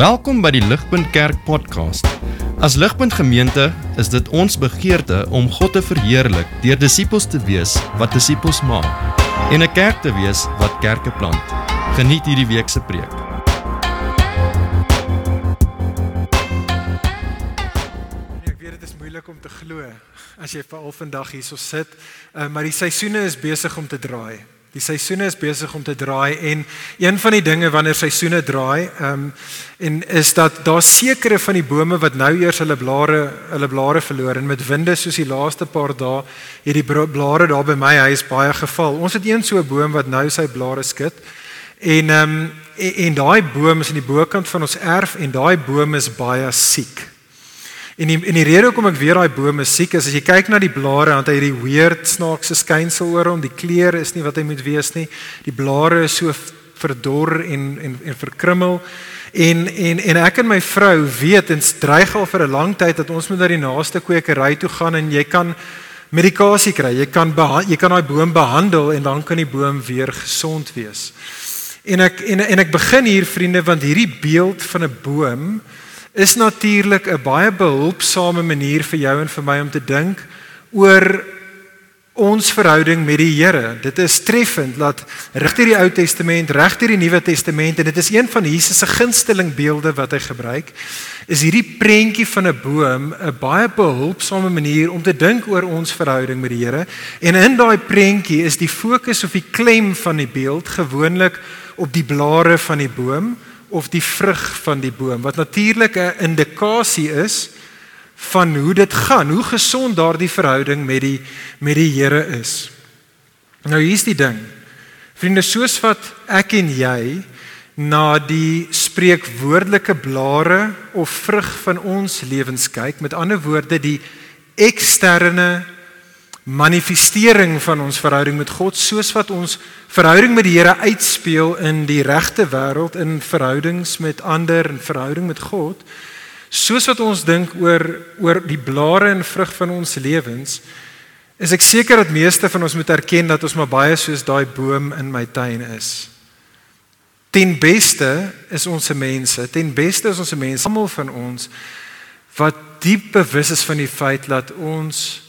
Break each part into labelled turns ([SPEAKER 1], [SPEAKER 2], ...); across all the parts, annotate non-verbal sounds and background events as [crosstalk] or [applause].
[SPEAKER 1] Welkom by die Ligpunt Kerk podcast. As Ligpunt Gemeente is dit ons begeerte om God te verheerlik deur disippels te wees wat disippels maak en 'n kerk te wees wat kerke plant. Geniet hierdie week se preek.
[SPEAKER 2] Ek weet dit is moeilik om te glo as jy veral vandag hierso sit, uh, maar die seisoene is besig om te draai. Die seisoene is besig om te draai en een van die dinge wanneer seisoene draai, ehm um, en is dat daar sekere van die bome wat nou eers hulle blare hulle blare verloor en met winde soos die laaste paar dae het die blare daar by my huis baie geval. Ons het een so 'n boom wat nou sy blare skud. En ehm um, en, en daai boom is aan die bokant van ons erf en daai boom is baie siek. En die, en die rede hoekom ek weer daai bome siek is as jy kyk na die blare dan het hy hierdie weird snaakse skynsel oor hom. Die kleur is nie wat hy moet wees nie. Die blare is so verdor en en en verkrummel. En en en ek en my vrou weet en dreig al vir 'n lang tyd dat ons moet na die naaste kwekery toe gaan en jy kan medikasie kry. Jy kan jy kan daai boom behandel en dan kan die boom weer gesond wees. En ek en en ek begin hier vriende want hierdie beeld van 'n boom is natuurlik 'n baie behulpsame manier vir jou en vir my om te dink oor ons verhouding met die Here. Dit is treffend dat regter die Ou Testament, regter die Nuwe Testament en dit is een van Jesus se gunsteling beelde wat hy gebruik, is hierdie prentjie van 'n boom 'n baie behulpsame manier om te dink oor ons verhouding met die Here. En in daai prentjie is die fokus of die klem van die beeld gewoonlik op die blare van die boom of die vrug van die boom wat natuurlik 'n indikasie is van hoe dit gaan, hoe gesond daardie verhouding met die met die Here is. Nou hier's die ding. Vriende, soos wat ek en jy na die spreekwoordelike blare of vrug van ons lewens kyk, met ander woorde die eksterne manifestering van ons verhouding met God soos wat ons verhouding met die Here uitspeel in die regte wêreld in verhoudings met ander en verhouding met God soos wat ons dink oor oor die blare en vrug van ons lewens is ek seker dat meeste van ons moet erken dat ons maar baie soos daai boom in my tuin is. Ten beste is ons se mense ten beste is ons se mense almal van ons wat diep bewus is van die feit dat ons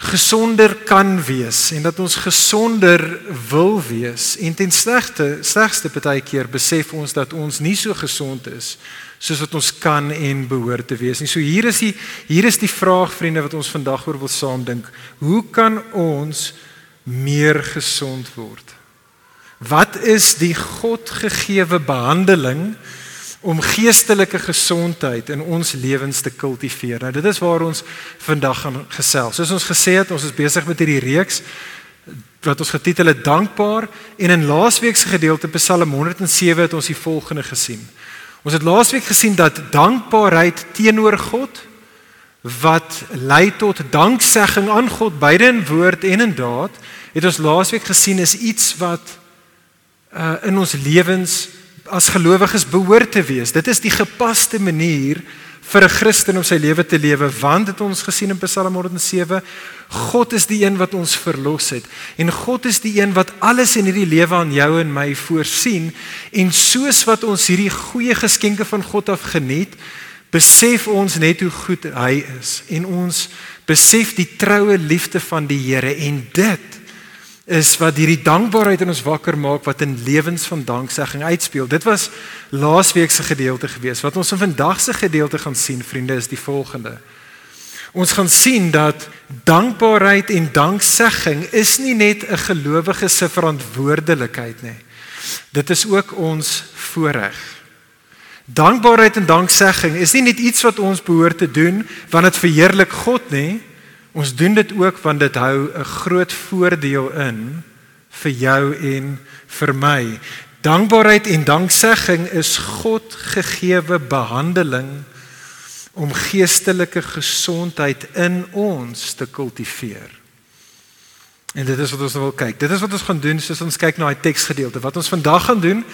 [SPEAKER 2] gesonder kan wees en dat ons gesonder wil wees en ten slegste slegste partykeer besef ons dat ons nie so gesond is soos wat ons kan en behoort te wees nie. So hier is die hier is die vraag vriende wat ons vandag oor wil saam dink. Hoe kan ons meer gesond word? Wat is die God gegeewe behandeling om geestelike gesondheid in ons lewens te kultiveer. Nou dit is waar ons vandag gaan gesels. Soos ons gesê het, ons is besig met hierdie reeks wat ons getitel het Dankbaar en in laasweek se gedeelte Psalm 107 het ons die volgende gesien. Ons het laasweek gesien dat dankbaarheid teenoor God wat lei tot danksegging aan God beide in woord en in daad, het ons laasweek gesien is iets wat uh, in ons lewens as gelowiges behoort te wees. Dit is die gepaste manier vir 'n Christen om sy lewe te lewe, want dit ons gesien in Psalm 107, God is die een wat ons verlos het. En God is die een wat alles in hierdie lewe aan jou en my voorsien. En soos wat ons hierdie goeie geskenke van God af geniet, besef ons net hoe goed hy is. En ons besef die troue liefde van die Here. En dit is wat hierdie dankbaarheid in ons wakker maak wat in lewens van danksegging uitspeel. Dit was laasweek se gedeelte gewees. Wat ons in vandag se gedeelte gaan sien, vriende, is die volgende. Ons gaan sien dat dankbaarheid en danksegging is nie net 'n gelowige se verantwoordelikheid nie. Dit is ook ons voorreg. Dankbaarheid en danksegging is nie net iets wat ons behoort te doen want dit verheerlik God nie, Ons doen dit ook want dit hou 'n groot voordeel in vir jou en vir my. Dankbaarheid en danksegging is God gegeewe behandeling om geestelike gesondheid in ons te kultiveer. En dit is wat ons nou wil kyk. Dit is wat ons gaan doen soos ons kyk na daai teksgedeelte. Wat ons vandag gaan doen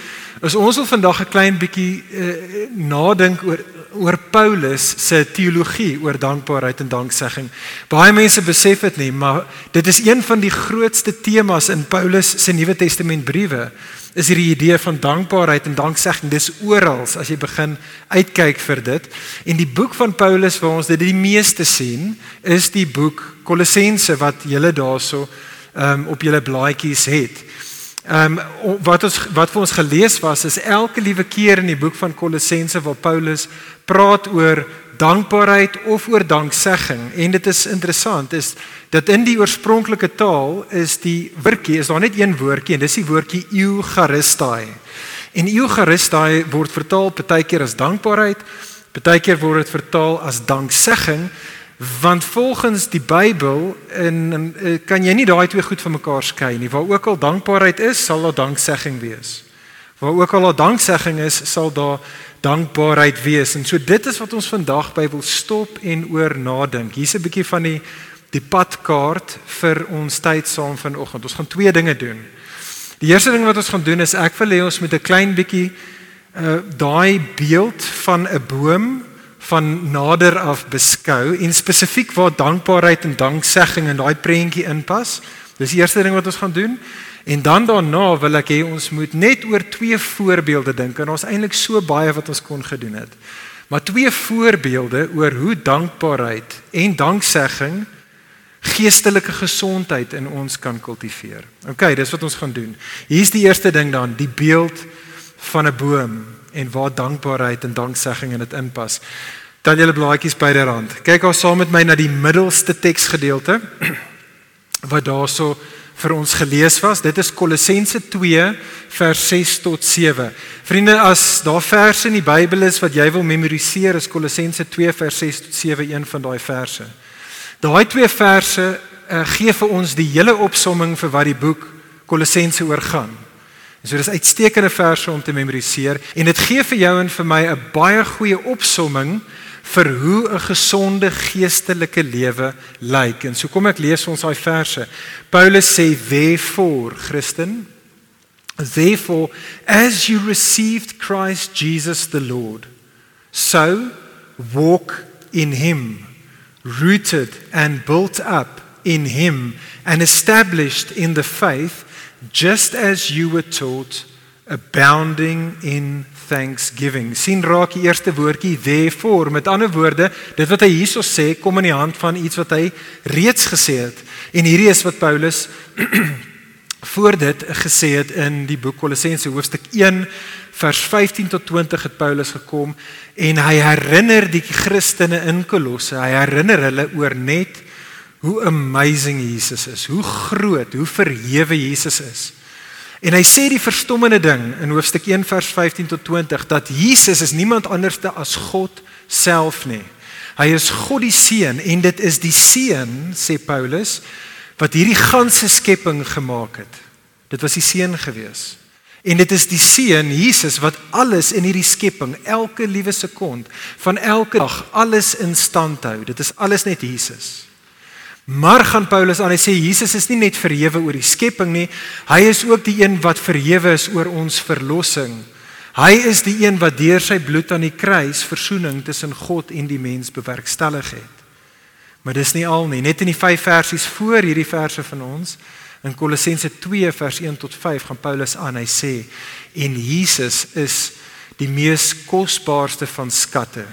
[SPEAKER 2] is ons wil vandag 'n klein bietjie uh, nadink oor oor Paulus se teologie oor dankbaarheid en danksegging. Baie mense besef dit nie, maar dit is een van die grootste temas in Paulus se Nuwe Testament briewe is hierdie idee van dankbaarheid en danksegging. Dis oral as jy begin uitkyk vir dit. En die boek van Paulus waar ons dit die meeste sien, is die boek Kolossense wat julle daarso um, op julle blaadjies het. Ehm um, wat ons wat vir ons gelees was is elke liewe keer in die boek van Kolossense waar Paulus praat oor dankbaarheid of oor danksegging en dit is interessant is dat in die oorspronklike taal is die woordjie is daar net een woordjie en dis die woordjie eucharistai. En eucharistai word vertaal partykeer as dankbaarheid, partykeer word dit vertaal as danksegging want volgens die Bybel in eh, kan jy nie daai twee goed van mekaar skei nie. Waar ook al dankbaarheid is, sal daar danksegging wees. Waar ook al daar danksegging is, sal daar dankbaarheid wees. En so dit is wat ons vandag by wil stop en oor nadink. Hier's 'n bietjie van die die padkaart vir ons tyd saam vanoggend. Ons gaan twee dinge doen. Die eerste ding wat ons gaan doen is ek wil hê ons moet 'n klein bietjie uh daai beeld van 'n boom van nader af beskou en spesifiek waar dankbaarheid en danksegging in daai prentjie inpas. Dis die eerste ding wat ons gaan doen. En dan daarna wil ek hê ons moet net oor twee voorbeelde dink en ons eintlik so baie wat ons kon gedoen het. Maar twee voorbeelde oor hoe dankbaarheid en danksegging geestelike gesondheid in ons kan kultiveer. OK, dis wat ons gaan doen. Hier's die eerste ding dan, die beeld van 'n boom en waar dankbaarheid en danksegging in dit inpas. Dan julle blaadjies byderhand. Kyk gou saam met my na die middelste teksgedeelte [clears throat] wat daarso vir ons gelees was. Dit is Kolossense 2 vers 6 tot 7. Vriende, as daar verse in die Bybel is wat jy wil memoriseer, is Kolossense 2 vers 6 tot 7 een van daai verse. Daai twee verse uh, gee vir ons die hele opsomming vir wat die boek Kolossense oor gaan. So dis uitstekende verse om te memoriseer en dit gee vir jou en vir my 'n baie goeie opsomming vir hoe 'n gesonde geestelike lewe lyk. En so kom ek lees ons daai verse. Paulus sê therefore, Christen, therefore as you received Christ Jesus the Lord, so walk in him, rooted and built up in him and established in the faith just as you were taught abounding in thanksgiving. sien raak die eerste woordjie therefore. Met ander woorde, dit wat hy hierso sê, kom in die hand van iets wat hy reeds gesê het. En hierdie is wat Paulus [clears throat] voor dit gesê het in die boek Kolossense hoofstuk 1 vers 15 tot 20 het Paulus gekom en hy herinner die Christene in Kolosse. Hy herinner hulle oor net hoe amazing Jesus is, hoe groot, hoe verhewe Jesus is. En hy sê die verstommende ding in hoofstuk 1 vers 15 tot 20 dat Jesus is niemand anderste as God self nie. Hy is God die seun en dit is die seun sê Paulus wat hierdie ganse skepping gemaak het. Dit was die seun gewees. En dit is die seun Jesus wat alles in hierdie skepping, elke liewe sekond van elke dag alles in stand hou. Dit is alles net Jesus. Maar gaan Paulus aan hy sê Jesus is nie net verhewe oor die skepping nie, hy is ook die een wat verhewe is oor ons verlossing. Hy is die een wat deur sy bloed aan die kruis verzoening tussen God en die mens bewerkstellig het. Maar dis nie al nie, net in die 5 versies voor hierdie verse van ons in Kolossense 2 vers 1 tot 5 gaan Paulus aan hy sê en Jesus is die mees kosbaarste van skatte.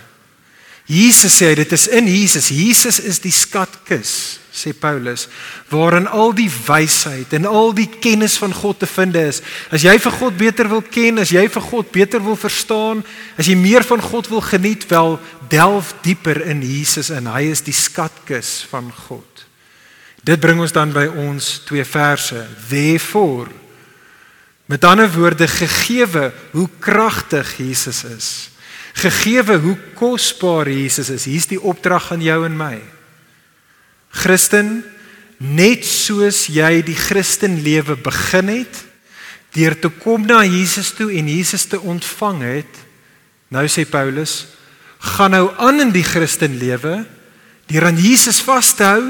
[SPEAKER 2] Jesus sê dit is in Jesus. Jesus is die skatkis sê Paulus, waarin al die wysheid en al die kennis van God te vind is. As jy vir God beter wil ken, as jy vir God beter wil verstaan, as jy meer van God wil geniet, wel delf dieper in Jesus en hy is die skatkis van God. Dit bring ons dan by ons twee verse. Therefore met ander woorde gegeewe hoe kragtig Jesus is. Gegeewe hoe kosbaar Jesus is. Hier's die opdrag aan jou en my. Christen, net soos jy die Christenlewe begin het deur te kom na Jesus toe en Jesus te ontvang het, nou sê Paulus, gaan nou aan in die Christenlewe deur aan Jesus vas te hou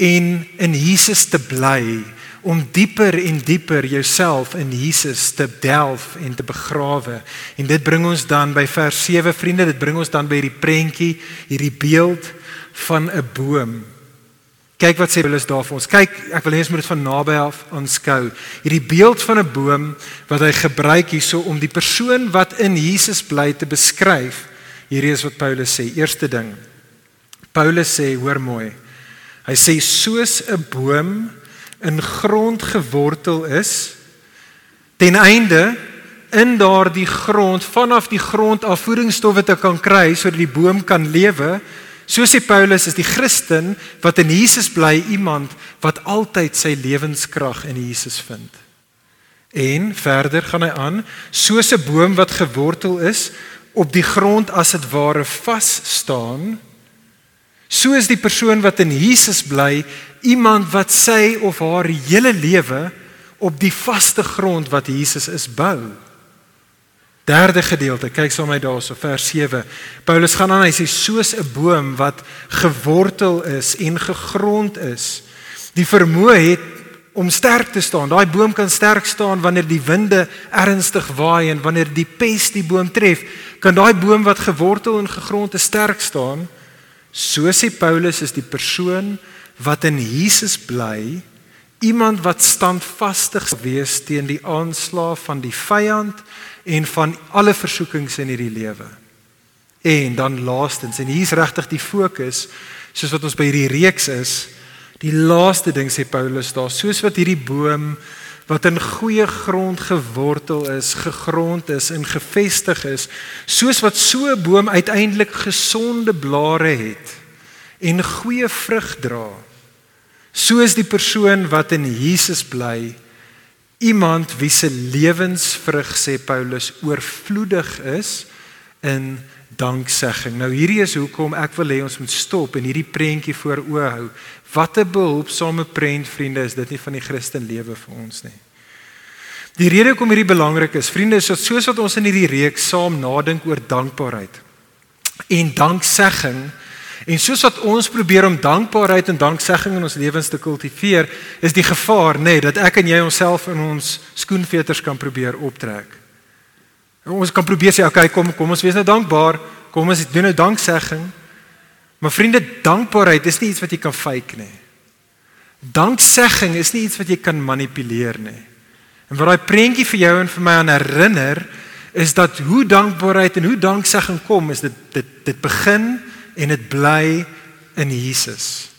[SPEAKER 2] en in Jesus te bly om dieper en dieper jouself in Jesus te delf en te begrawe. En dit bring ons dan by vers 7 vriende, dit bring ons dan by hierdie prentjie, hierdie beeld van 'n boom. Kyk wat sê Paulus daar vir ons. Kyk, ek wil hê ons moet dit van naby af aanskou. Hierdie beeld van 'n boom wat hy gebruik hierso om die persoon wat in Jesus bly te beskryf. Hierdie is wat Paulus sê. Eerste ding. Paulus sê, hoor mooi. Hy sê soos 'n boom in grond gewortel is ten einde in daardie grond vanaf die grond afvoedingsstowwe te kan kry sodat die boom kan lewe. So sê Paulus is die Christen wat in Jesus bly iemand wat altyd sy lewenskrag in Jesus vind. En verder gaan hy aan, soos 'n boom wat gewortel is op die grond as dit ware vas staan, so is die persoon wat in Jesus bly iemand wat sy of haar hele lewe op die vaste grond wat Jesus is bou. Derde gedeelte, kyk saam met my daarso vers 7. Paulus gaan aan hy sê soos 'n boom wat gewortel is en gegrond is, die vermoë het om sterk te staan. Daai boom kan sterk staan wanneer die winde ernstig waai en wanneer die pes die boom tref, kan daai boom wat gewortel en gegrond is sterk staan. So sê Paulus is die persoon wat in Jesus bly, iemand wat standvastig wees teen die aanslag van die vyand en van alle versoekings in hierdie lewe. En dan laastens en hier's regtig die fokus soos wat ons by hierdie reeks is, die laaste ding sê Paulus daar, soos wat hierdie boom wat in goeie grond gewortel is, gegrond is en gefestig is, soos wat so 'n boom uiteindelik gesonde blare het en goeie vrug dra. So is die persoon wat in Jesus bly iemand wie se lewensvrug sê Paulus oorvloedig is in danksegging. Nou hierdie is hoekom ek wil hê ons moet stop en hierdie prentjie voor oë hou. Wat 'n behulpsame prent vriende is dit nie van die Christen lewe vir ons nie. Die rede hoekom hierdie belangrik is, vriende, is dat soos wat ons in hierdie reeks saam nadink oor dankbaarheid en danksegging En soos wat ons probeer om dankbaarheid en danksegging in ons lewens te kultiveer, is die gevaar nê nee, dat ek en jy onsself in ons skoenveters kan probeer optrek. Ons kan probeer sê, okay, kom kom ons wees nou dankbaar, kom ons doen nou danksegging. Maar vriende, dankbaarheid is nie iets wat jy kan fake nie. Danksegging is nie iets wat jy kan manipuleer nie. En wat daai prentjie vir jou en vir my aan herinner, is dat hoe dankbaarheid en hoe danksegging kom, is dit dit dit begin en dit bly in Jesus.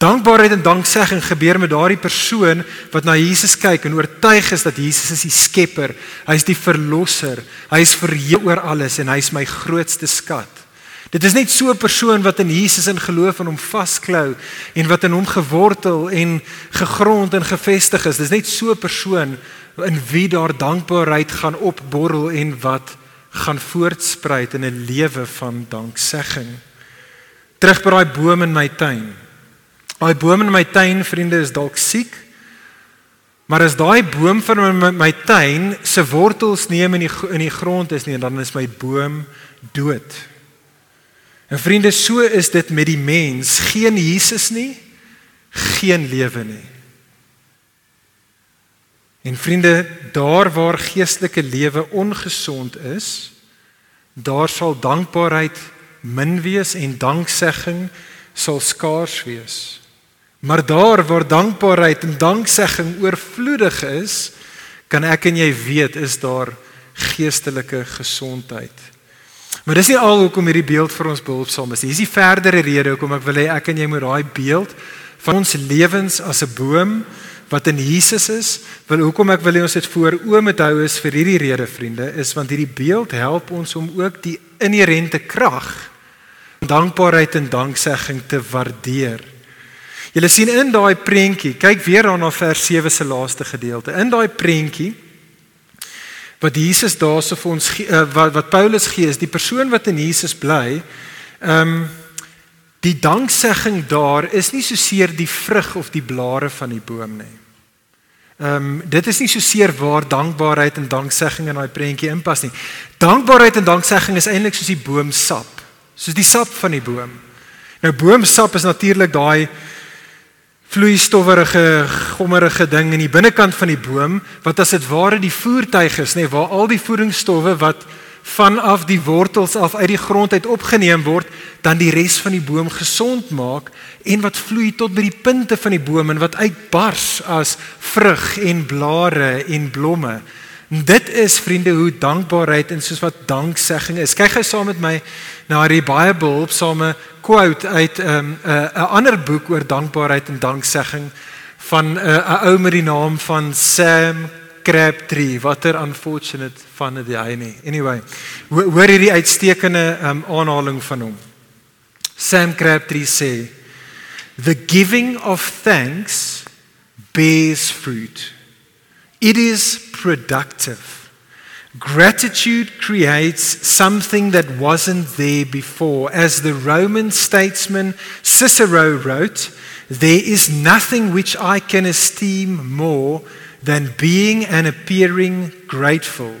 [SPEAKER 2] Dankbaarheid en danksegging gebeur met daardie persoon wat na Jesus kyk en oortuig is dat Jesus is die skepper, hy is die verlosser, hy is verheer oor alles en hy is my grootste skat. Dit is net so 'n persoon wat in Jesus in geloof en hom vasklou en wat in hom gewortel en gegrond en gefestig is. Dis net so 'n persoon in wie daar dankbaarheid gaan opborrel en wat gaan voortspruit in 'n lewe van danksegging. Terug by daai boom in my tuin. Daai boom in my tuin, vriende, is dalk siek. Maar as daai boom van my, my tuin se wortels neem in die in die grond is nie, dan is my boom dood. En vriende, so is dit met die mens. Geen Jesus nie, geen lewe nie. En vriende, daar waar geestelike lewe ongesond is, daar sal dankbaarheid min wees en danksegging sal skaars wees. Maar daar waar dankbaarheid en danksegging oorvloedig is, kan ek en jy weet is daar geestelike gesondheid. Maar dis nie al hoekom hierdie beeld vir ons behulpsaam is nie. Dis die verdere rede hoekom ek wil hê ek en jy moet daai beeld van ons lewens as 'n boom wat in Jesus is, wil hoekom ek wil hê ons dit voor oë moet hou is vir hierdie rede vriende, is want hierdie beeld help ons om ook die inherente krag dankbaarheid en danksegging te waardeer. Julle sien in daai prentjie, kyk weer dan na vers 7 se laaste gedeelte. In daai prentjie wat Jesus daarso vir ons uh, wat wat Paulus gee is die persoon wat in Jesus bly. Ehm um, die danksegging daar is nie so seer die vrug of die blare van die boom nie. Ehm um, dit is nie so seer waar dankbaarheid en danksegging in daai prentjie inpas nie. Dankbaarheid en danksegging is eintlik soos die boomsap, soos die sap van die boom. Nou boomsap is natuurlik daai vloeistowwerige, gommerige ding in die binnekant van die boom wat as dit ware die voertuig is, nê, waar al die voedingsstowwe wat vanaf die wortels af uit die grond uit opgeneem word, dan die res van die boom gesond maak en wat vloei tot by die punte van die boom en wat uitbars as vrug en blare en blomme. Dit is vriende hoe dankbaarheid en soos wat danksegging is. Kyk gou saam met my na die baie behulpsame quote uit 'n um, 'n uh, 'n ander boek oor dankbaarheid en danksegging van 'n uh, ou met die naam van Sam Crabtree. Watter unfortunate van die hy nie. Anyway, hoor hierdie uitstekende um, aanhaling van hom. Sam Crabtree sê The giving of thanks bears fruit. It is productive. Gratitude creates something that wasn't there before. As the Roman statesman Cicero wrote, there is nothing which I can esteem more than being and appearing grateful.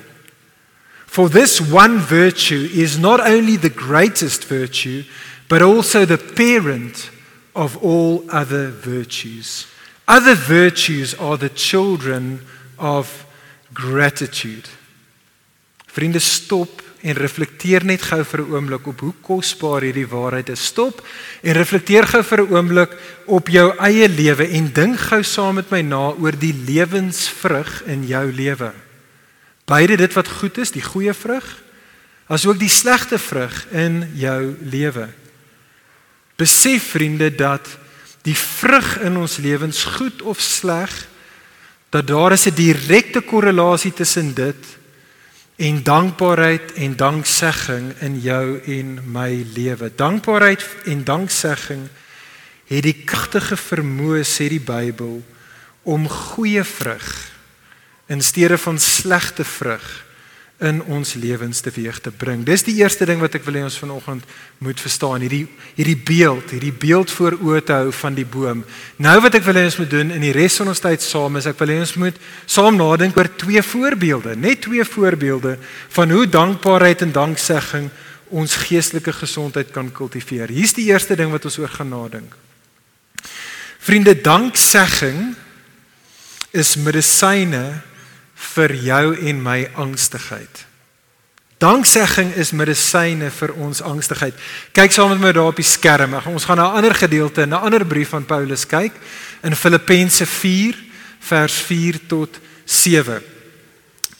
[SPEAKER 2] For this one virtue is not only the greatest virtue, but also the parent of all other virtues. Other virtues are the children of gratitude. Vriende stop en reflekteer net gou vir 'n oomblik op hoe kosbaar hierdie waarheid is. Stop en reflekteer gou vir 'n oomblik op jou eie lewe en dink gou saam met my na oor die lewensvrug in jou lewe. Beide dit wat goed is, die goeie vrug, asook die slegte vrug in jou lewe. Besef vriende dat die vrug in ons lewens goed of sleg dat daar is 'n direkte korrelasie tussen dit en dankbaarheid en danksegging in jou en my lewe. Dankbaarheid en danksegging het die kragtige vermoë sê die Bybel om goeie vrug in steede van slegte vrug in ons lewens teweeg te bring. Dis die eerste ding wat ek wil hê ons vanoggend moet verstaan, hierdie hierdie beeld, hierdie beeld voor oë te hou van die boom. Nou wat ek wil hê ons moet doen in die res van ons tyd saam is ek wil hê ons moet saam nadink oor twee voorbeelde, net twee voorbeelde van hoe dankbaarheid en danksegging ons geestelike gesondheid kan kultiveer. Hier's die eerste ding wat ons oor gaan nadink. Vriende, danksegging is medisyne vir jou en my angstigheid. Danksegging is medisyne vir ons angstigheid. Kyk saam met my daar op die skerm. Ons gaan na 'n ander gedeelte, 'n ander brief van Paulus kyk in Filippense 4 vers 4 tot 7.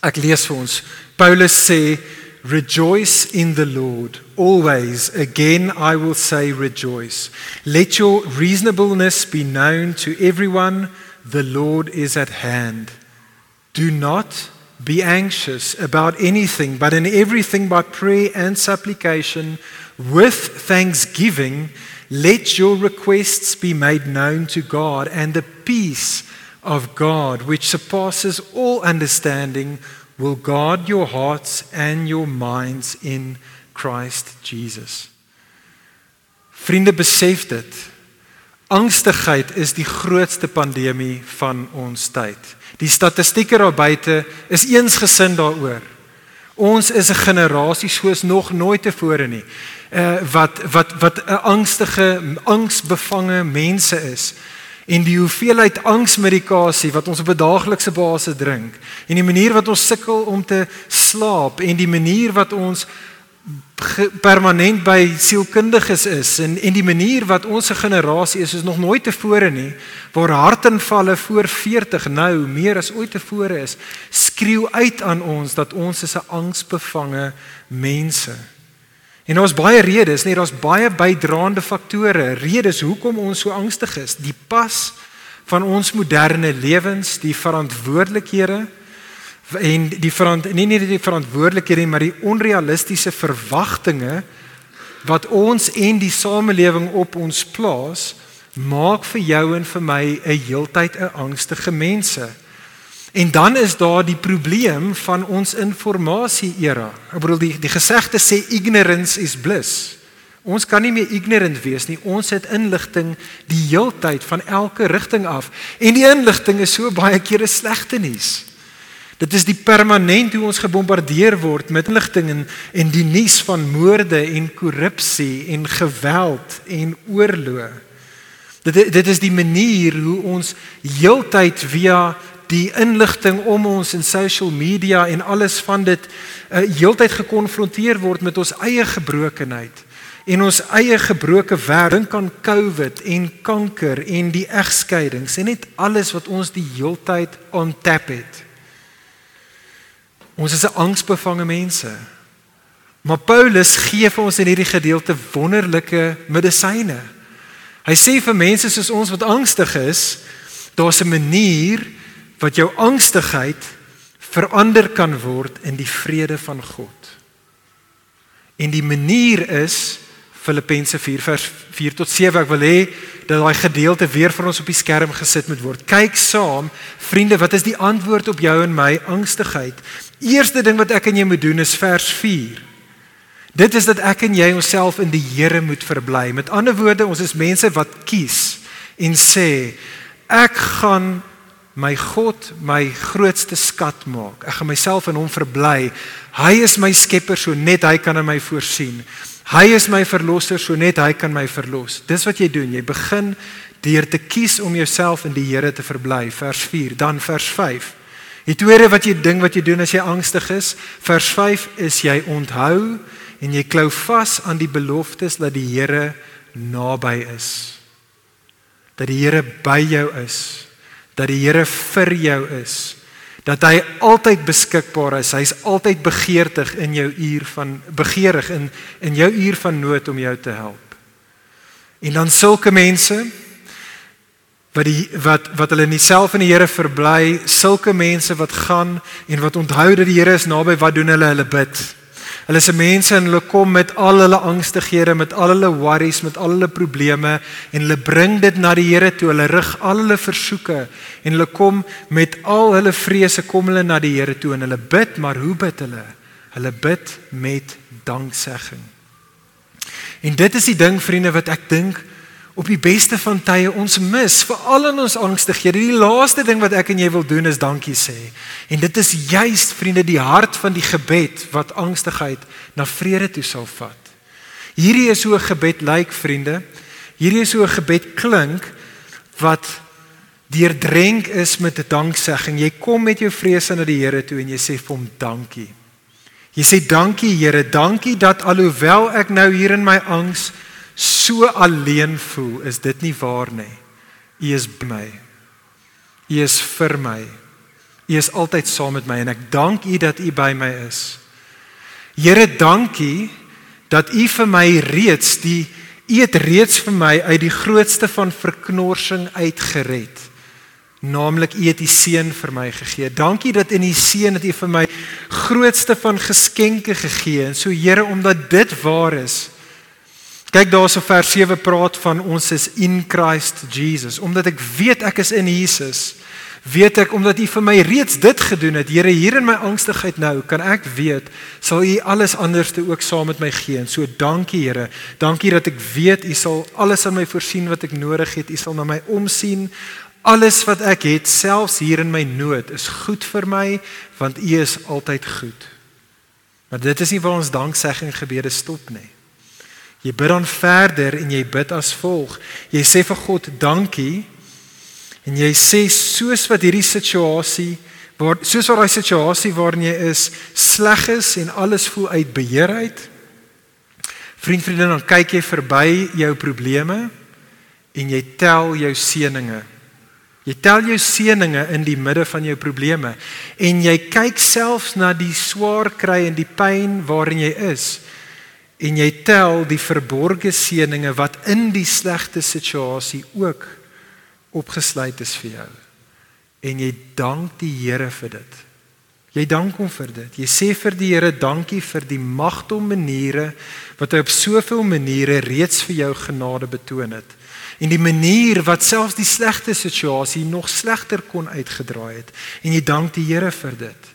[SPEAKER 2] Ek lees vir ons. Paulus sê Rejoice in the Lord always. Again, I will say, rejoice. Let your reasonableness be known to everyone. The Lord is at hand. Do not be anxious about anything, but in everything by prayer and supplication, with thanksgiving, let your requests be made known to God, and the peace of God, which surpasses all understanding, will guard your hearts and your minds in Christ Jesus. Vriende besef dit. Angstigheid is die grootste pandemie van ons tyd. Die statistieke daar buite is eensgesind daaroor. Ons is 'n generasie soos nog nooit tevore nie. Uh wat wat wat 'n angstige, angsbevange mense is. En die hoeveelheid angsmedikasie wat ons op 'n daaglikse basis drink en die manier wat ons sukkel om te slaap en die manier wat ons permanent by sielkundiges is en en die manier wat ons generasie is is nog nooit tevore nie waar hartaanvalle voor 40 nou meer as ooit tevore is skreeu uit aan ons dat ons is 'n angsbevange mense. En daar's baie redes, nee, daar's baie bydraende faktore, redes hoekom ons so angstig is. Die pas van ons moderne lewens, die verantwoordelikhede en die verant nie net die verantwoordelikhede maar die onrealistiese verwagtinge wat ons en die samelewing op ons plaas maak vir jou en vir my 'n heeltyd 'n angstige mense. En dan is daar die probleem van ons informasie era. Ek bedoel die die gesegde sê ignorance is bliss. Ons kan nie meer ignorant wees nie. Ons het inligting die heeltyd van elke rigting af. En die inligting is so baie kere slegte nuus. Dit is die permanent hoe ons gebombardeer word met inligting en en die nuus van moorde en korrupsie en geweld en oorlog. Dit dit is die manier hoe ons heeltyd via die inligting om ons in social media en alles van dit uh, heeltyd gekonfronteer word met ons eie gebrokenheid en ons eie gebroke wêreld dink aan COVID en kanker en die egskeidings en net alles wat ons die heeltyd on tap het. Ons is 'n angsbevange mense. Maar Paulus gee vir ons in hierdie gedeelte wonderlike medisyne. Hy sê vir mense soos ons wat angstig is, daar's 'n manier wat jou angstigheid verander kan word in die vrede van God. En die manier is Filippense 4 vers 4 tot 7 ek wil hê dat daai gedeelte weer vir ons op die skerm gesit moet word. Kyk saam, vriende, wat is die antwoord op jou en my angstigheid? Eerste ding wat ek en jy moet doen is vers 4. Dit is dat ek en jy onsself in die Here moet verbly. Met ander woorde, ons is mense wat kies en sê ek gaan my God my grootste skat maak. Ek gaan myself in hom verbly. Hy is my skepper, so net hy kan aan my voorsien. Hy is my verlosser, so net hy kan my verlos. Dis wat jy doen. Jy begin deur te kies om jouself in die Here te verbly. Vers 4, dan vers 5. Die tweede wat jy ding wat jy doen as jy angstig is, vers 5 is jy onthou en jy klou vas aan die beloftes dat die Here naby is. Dat die Here by jou is. Dat die Here vir jou is dat hy altyd beskikbaar is. Hy's altyd begeertig in jou uur van begeerig in in jou uur van nood om jou te help. En dan sulke mense wat die wat wat hulle in self in die Here verbly, sulke mense wat gaan en wat onthou dat die Here is naby, wat doen hulle? Hulle bid. Hulle is mense en hulle kom met al hulle angstighede, met al hulle worries, met al hulle probleme en hulle bring dit na die Here toe. Hulle rig al hulle versoeke en hulle kom met al hulle vrese kom hulle na die Here toe en hulle bid, maar hoe bid hulle? Hulle bid met danksegging. En dit is die ding vriende wat ek dink op die beste van tye ons mis veral in ons angstighede. Die laaste ding wat ek en jy wil doen is dankie sê. En dit is juist vriende die hart van die gebed wat angstigheid na vrede toe sal vat. Hierdie is hoe 'n gebed lyk vriende. Hierdie is hoe 'n gebed klink wat deurdrenk is met 'n danksegging. Jy kom met jou vrese na die Here toe en jy sê vir hom dankie. Jy sê dankie Here, dankie dat alhoewel ek nou hier in my angs so alleen voel, is dit nie waar nie. U is by my. U is vir my. U is altyd saam met my en ek dank U dat U by my is. Here, dankie dat U vir my reeds die U het reeds vir my uit die grootste van verknorsing uitgered. Naamlik U het U seun vir my gegee. Dankie dat in U seun het U vir my grootste van geskenke gegee. En so Here, omdat dit waar is, Kyk daarso vers 7 praat van ons is in Christ Jesus. Omdat ek weet ek is in Jesus, weet ek omdat U vir my reeds dit gedoen het. Here, hier in my angstigheid nou, kan ek weet sal U alles anderste ook saam met my gee. En so dankie Here. Dankie dat ek weet U sal alles aan my voorsien wat ek nodig het. U sal na my omsien. Alles wat ek het, selfs hier in my nood, is goed vir my want U is altyd goed. Maar dit is nie waar ons danksegging gebede stop nie. Jy bid dan verder en jy bid as volg. Jy sê vir God dankie en jy sê soos wat hierdie situasie waar soos wat daai situasie waarin jy is sleg is en alles voel uit beheer uit. Vriend vriende dan kyk jy verby jou probleme en jy tel jou seëninge. Jy tel jou seëninge in die midde van jou probleme en jy kyk selfs na die swaar kry en die pyn waarin jy is en jy tel die verborgde seëninge wat in die slegte situasie ook opgesluit is vir jou. En jy dank die Here vir dit. Jy dank hom vir dit. Jy sê vir die Here dankie vir die magtom maniere wat hy op soveel maniere reeds vir jou genade betoon het. En die manier wat selfs die slegte situasie nog slegter kon uitgedraai het. En jy dank die Here vir dit.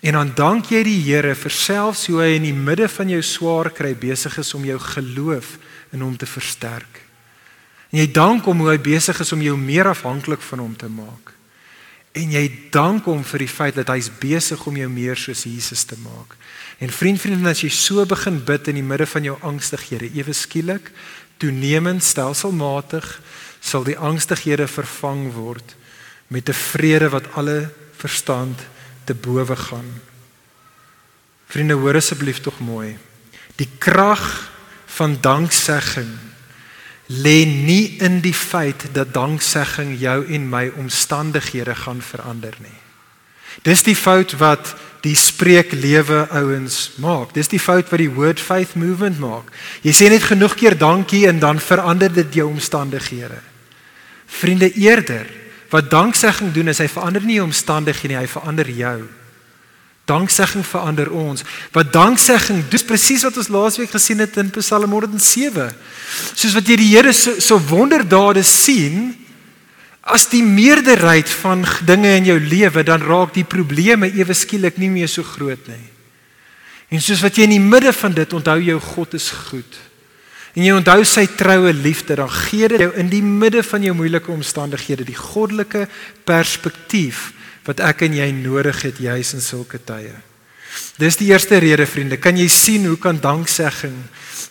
[SPEAKER 2] En dan dank jy die Here vir selfs hoe hy in die midde van jou swaar kry besig is om jou geloof in hom te versterk. En jy dank hom hoe hy besig is om jou meer afhanklik van hom te maak. En jy dank hom vir die feit dat hy's besig om jou meer soos Jesus te maak. En vriend, vriendin, as jy so begin bid in die midde van jou angstighede, ewe skielik, toenemend stelselmatig sal die angstighede vervang word met 'n vrede wat alle verstand te bowe gaan. Vriende, hoor asseblief tog mooi. Die krag van danksegging lê nie in die feit dat danksegging jou en my omstandighede gaan verander nie. Dis die fout wat die spreeklewe ouens maak. Dis die fout wat die word faith movement maak. Jy sê net genoeg keer dankie en dan verander dit jou omstandighede. Vriende eerder, wat danksegging doen is hy verander nie jou omstandighede nie, hy verander jou. Danksegging verander ons. Wat danksegging doen, presies wat ons laasweek gesien het in Psalm 107. Soos wat jy die Here so, so wonderdade sien, as die meerderheid van dinge in jou lewe, dan raak die probleme ewe skielik nie meer so groot nie. En soos wat jy in die midde van dit onthou jou God is goed. En jy onthou sy troue liefde, dan gee dit jou in die midde van jou moeilike omstandighede die goddelike perspektief wat ek en jy nodig het juis in sulke tye. Dis die eerste rede vriende, kan jy sien hoe kan danksegging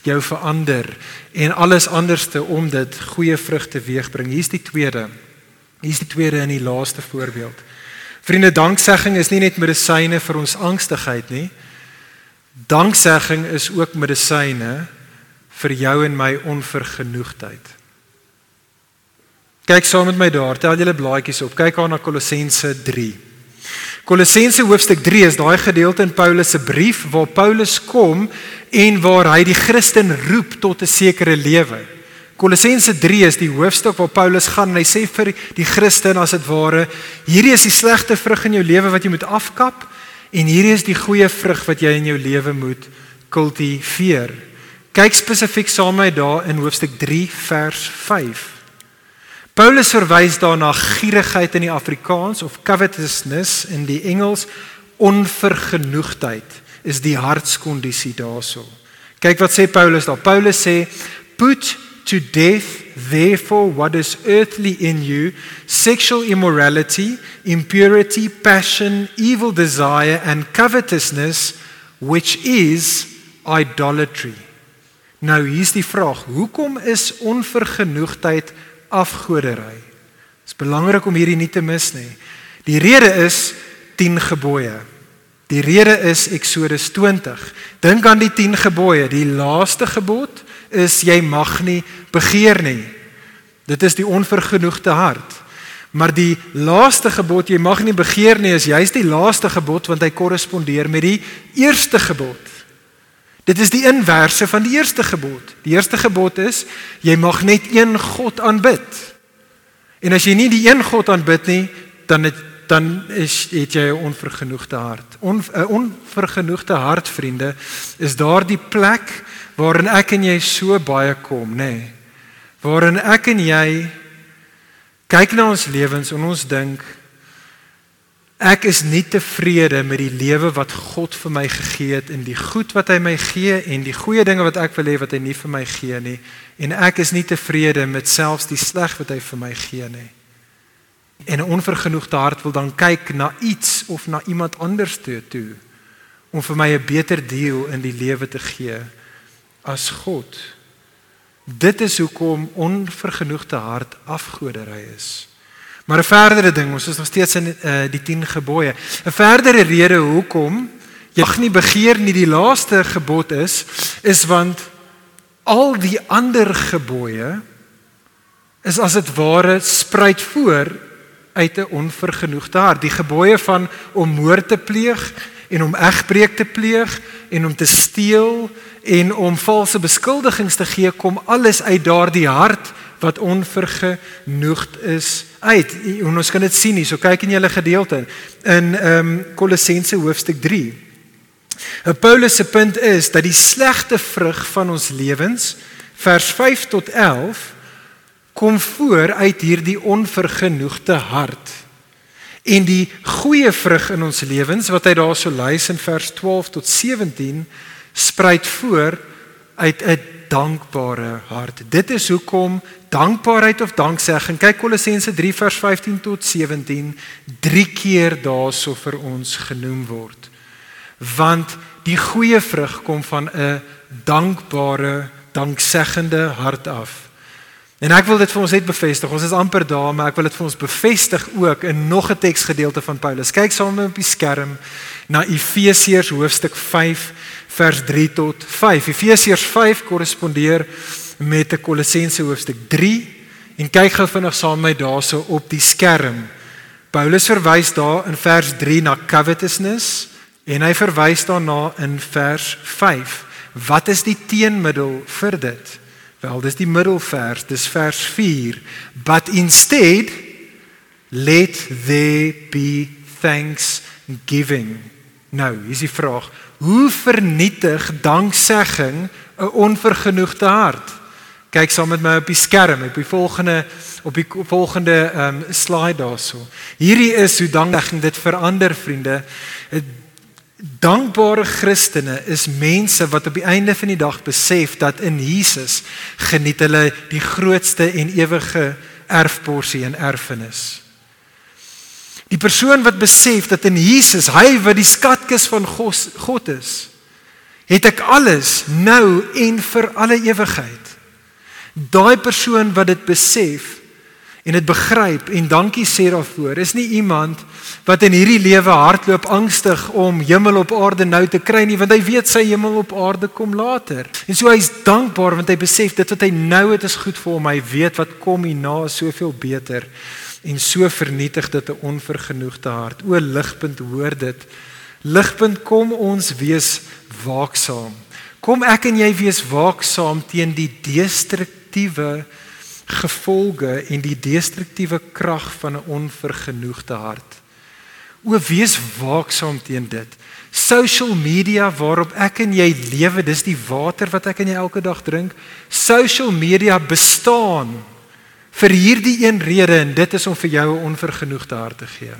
[SPEAKER 2] jou verander en alles anderste om dit goeie vrugte weegbring. Hier's die tweede. Hier's die tweede in die laaste voorbeeld. Vriende, danksegging is nie net medisyne vir ons angstigheid nie. Danksegging is ook medisyne vir jou en my onvergenoegdheid. Kyk saam met my daar, tel julle blaadjies op. Kyk aan na Kolossense 3. Kolossense hoofstuk 3 is daai gedeelte in Paulus se brief waar Paulus kom en waar hy die Christen roep tot 'n sekere lewe. Kolossense 3 is die hoofstuk waar Paulus gaan en hy sê vir die Christen as dit ware, hierdie is die slegte vrug in jou lewe wat jy moet afkap en hierdie is die goeie vrug wat jy in jou lewe moet kultiveer. Kyk spesifiek saam met my daar in hoofstuk 3 vers 5. Paulus verwys daarna gierigheid in die Afrikaans of covetousness in die Engels, onvergenoegdheid is die hartskondisie daarso. Kyk wat sê Paulus daar. Paulus sê put to death therefore what is earthly in you sexual immorality impurity passion evil desire and covetousness which is idolatry nou hier's die vraag hoekom is onvergenoegdheid afgodery. Dit is belangrik om hierdie nie te mis nie. Die rede is 10 gebooie. Die rede is Eksodus 20. Dink aan die 10 gebooie. Die laaste gebod is jy mag nie begeer nie. Dit is die onvergenoegde hart. Maar die laaste gebod jy mag nie begeer nie is juist die laaste gebod want hy korrespondeer met die eerste gebod. Dit is die inverse van die eerste gebod. Die eerste gebod is jy mag net een God aanbid. En as jy nie die een God aanbid nie, dan het dan is het jy 'n onvergenoegde hart. 'n On, Onvergenoegde hart, vriende, is daardie plek waarin ek en jy so baie kom, nê? Nee, waarin ek en jy kyk na ons lewens en ons dink Ek is nie tevrede met die lewe wat God vir my gegee het en die goed wat hy my gee en die goeie dinge wat ek wil hê wat hy nie vir my gee nie en ek is nie tevrede met selfs die sleg wat hy vir my gee nie. En 'n onvergenoegde hart wil dan kyk na iets of na iemand anders toe toe om vir my 'n beter deel in die lewe te gee as God. Dit is hoekom onvergenoegde hart afgodery is. Maar 'n verdere ding, ons is nog steeds in uh, die 10 gebooie. 'n Verdere rede hoekom jy mag nie begeer nie die laaste gebod is, is want al die ander gebooie is as dit ware spruit voor uit 'n onvergenoegde hart. Die gebooie van om moord te pleeg en om egbreek te pleeg en om te steel en om valse beskuldigings te gee kom alles uit daardie hart wat onvergenoegd is uit. En ons kan dit sien hier. So kyk in julle gedeelte in ehm um, Kolossense hoofstuk 3. En Paulus se punt is dat die slegte vrug van ons lewens vers 5 tot 11 kom voor uit hierdie onvergenoegde hart. En die goeie vrug in ons lewens wat hy daarso lys in vers 12 tot 17 spruit voor uit 'n dankbare hart. Dit is hoekom dankbaarheid of danksegging. Kyk Kolossense 3 vers 15 tot 17 drie keer daarso vir ons genoem word. Want die goeie vrug kom van 'n dankbare, dankseggende hart af. En ek wil dit vir ons net bevestig. Ons is amper daar, maar ek wil dit vir ons bevestig ook in nog 'n teksgedeelte van Paulus. Kyk saam met my op die skerm na Efesiërs hoofstuk 5 vers 3 tot 5. Efesiërs 5 korrespondeer met 'n Kolossense hoofstuk 3 en kyk gou vinnig saam met my daarso op die skerm. Paulus verwys daar in vers 3 na covetousness en hy verwys daarna in vers 5. Wat is die teenmiddel vir dit? Wel, dis die middelvers, dis vers 4. But instead let there be thanksgiving. Nou, hier's die vraag: Hoe vernietig danksegging 'n onvergenoegde hart? Kyk saam met my op die skerm, op die volgende op die volgende ehm um, slide daarso. Hierdie is hoe danksegging dit verander, vriende. Dankbare Christene is mense wat op die einde van die dag besef dat in Jesus geniet hulle die grootste en ewige erfporsie en erfenis. Die persoon wat besef dat in Jesus hy wat die skatkis van God, God is, het ek alles nou en vir alle ewigheid. Daai persoon wat dit besef, en dit begryp en dankie sê daarvoor. Is nie iemand wat in hierdie lewe hardloop angstig om hemel op aarde nou te kry nie, want hy weet sy hemel op aarde kom later. En so hy's dankbaar want hy besef dit wat hy nou het is goed vir hom. Hy weet wat kom hierna soveel beter en so vernietig dit 'n onvergenoegde hart. O ligpunt, hoor dit. Ligpunt kom ons wees waaksaam. Kom ek en jy wees waaksaam teen die destruktiewe gevolge en die destruktiewe krag van 'n onvergenoegde hart. O wees waaksaam teen dit. Social media waarop ek en jy lewe, dis die water wat ek en jy elke dag drink. Social media bestaan vir hierdie een rede en dit is om vir jou 'n onvergenoegde hart te gee.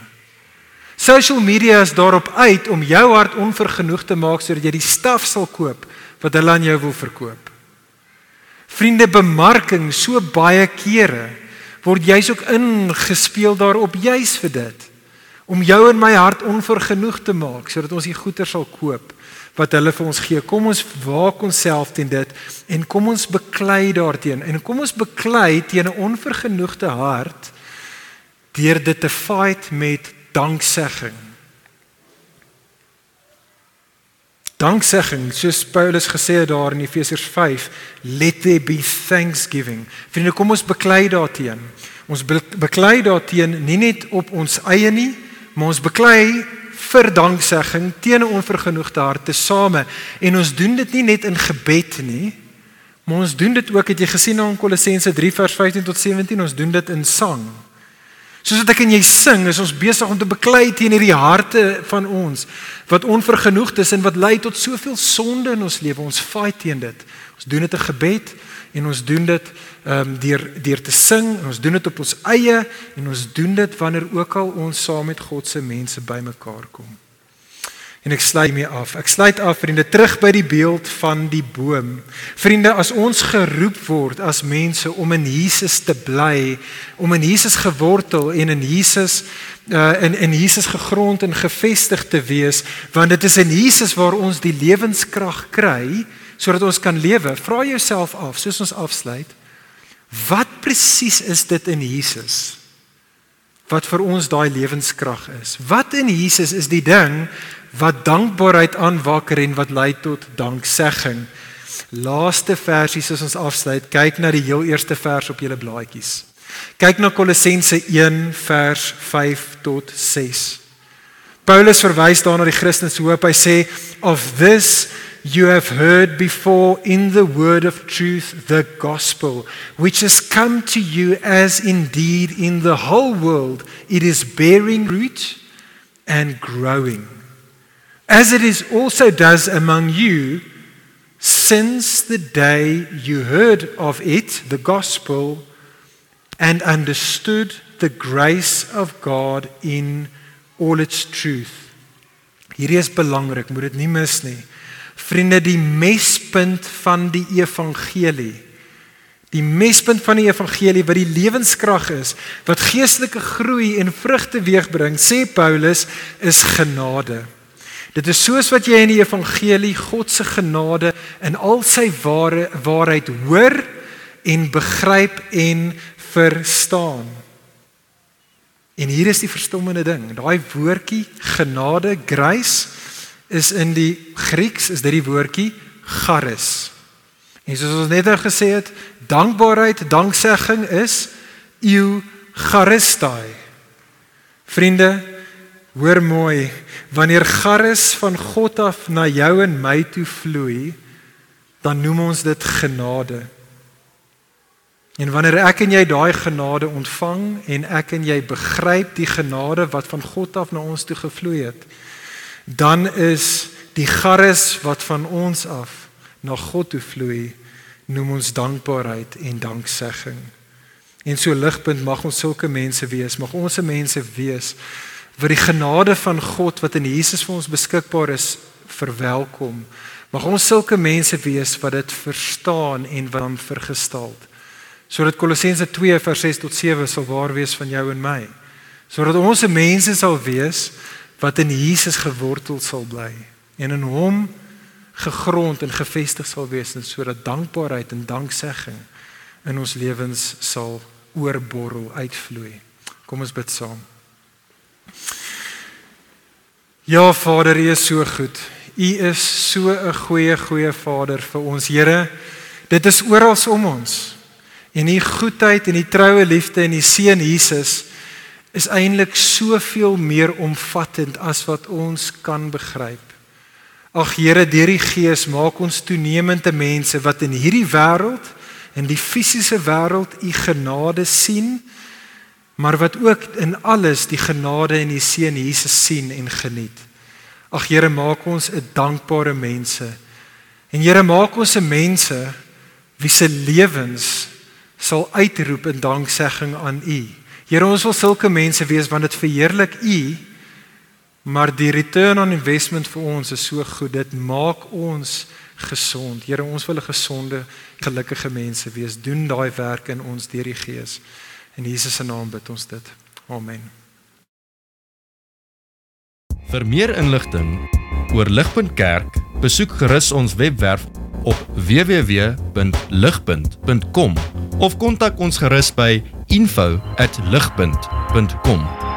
[SPEAKER 2] Social media is daarop uit om jou hart onvergenoeg te maak sodat jy die staf sal koop wat hulle aan jou wil verkoop. Vriende bemarking so baie kere word jy's ook ingespeel daarop juis vir dit om jou en my hart onvergenoeg te maak sodat ons die goeder sal koop wat hulle vir ons gee. Kom ons waak onsself teen dit en kom ons beklei daarteenoor en kom ons beklei teen 'n onvergenoegde hart deur dit te fight met danksegging. Danksegging, soos Paulus gesê het daar in Efesiërs 5, let there be thanksgiving. Vriende, kom ons beklei daarteen. Ons beklei daarteen nie net op ons eie nie, maar ons beklei vir danksegging teen 'n onvergenoegde hart te same. En ons doen dit nie net in gebed nie, maar ons doen dit ook, het jy gesien in Kolossense 3 vers 15 tot 17, ons doen dit in sang. Soos wat ek en jy sing, is ons besig om te beklei teen hierdie harte van ons wat onvergenoegd is en wat lei tot soveel sonde in ons lewe. Ons fight teen dit. Ons doen dit in gebed en ons doen dit ehm um, deur deur te sing en ons doen dit op ons eie en ons doen dit wanneer ook al ons saam met God se mense bymekaar kom. En ek sluit mee af. Ek sluit af vriende terug by die beeld van die boom. Vriende, as ons geroep word as mense om in Jesus te bly, om in Jesus gewortel en in Jesus uh in in Jesus gegrond en gefestig te wees, want dit is in Jesus waar ons die lewenskrag kry sodat ons kan lewe. Vra jouself af, soos ons afsluit, wat presies is dit in Jesus? Wat vir ons daai lewenskrag is. Wat in Jesus is die ding wat dankbaarheid aanwakker en wat lei tot danksegging. Laaste versie soos ons afsluit, kyk na die heel eerste vers op julle blaadjies. Kyk na Kolossense 1 vers 5 tot 6. Paulus verwys daarna die Christus hoop. Hy sê of this you have heard before in the word of truth the gospel which has come to you as indeed in the whole world it is bearing root and growing as it is also does among you since the day you heard of it, the gospel, and understood the grace of God in all its truth. Hierdie is belangrik, moet dit nie mis nie. Vriende, die mespunt van die evangelie. Die mespunt van die evangelie wat die lewenskrag is, wat geestelike groei en vrugte weegbring, sê Paulus, is genade. Dit is soos wat jy in die evangelie God se genade in al sy ware waarheid hoor en begryp en verstaan. En hier is die verstommende ding. Daai woordjie genade, grace is in die Grieks is dit die woordjie charis. En soos ons net nou gesê het, dankbaarheid, danksegging is eucharistai. Vriende, hoor mooi, wanneer charis van God af na jou en my toe vloei, dan noem ons dit genade. En wanneer ek en jy daai genade ontvang en ek en jy begryp die genade wat van God af na ons toe gevloei het, dan is die charis wat van ons af na God toe vloei, noem ons dankbaarheid en danksegging. En so ligpunt mag ons sulke mense wees, mag ons se mense wees wat die genade van God wat in Jesus vir ons beskikbaar is, verwelkom. Mag ons sulke mense wees wat dit verstaan en wat hom vergestel. Sodat Kolossense 2 vers 6 tot 7 sal waar wees van jou en my. Sodat ons se mense sal wees wat in Jesus gewortel sal bly en in hom gegrond en gefestig sal wees en sodat dankbaarheid en danksegging in ons lewens sal oorborrel uitvloei. Kom ons bid saam. Ja Vader, U is so goed. U is so 'n goeie goeie Vader vir ons. Here, dit is oral om ons. En U goedheid en U troue liefde en U seun Jesus is eintlik soveel meer omvattend as wat ons kan begryp. Ag Here, deur die Gees maak ons toenemende mense wat in hierdie wêreld, in die fisiese wêreld U genade sien, maar wat ook in alles die genade in U seun Jesus sien en geniet. Ag Here, maak ons 'n dankbare mense. En Here, maak ons 'n mense wie se lewens sal uitroep in danksegging aan U. Here, ons wil sulke mense wees want dit verheerlik U. Maar die return on investment vir ons is so goed. Dit maak ons gesond. Here, ons wil 'n gesonde, gelukkige mense wees. Doen daai werk in ons deur die Gees. In Jesus se naam bid ons dit. Amen.
[SPEAKER 1] Vir meer inligting oor Ligpunt Kerk, besoek gerus ons webwerf op www.ligpunt.com of kontak ons gerus by info@ligpunt.com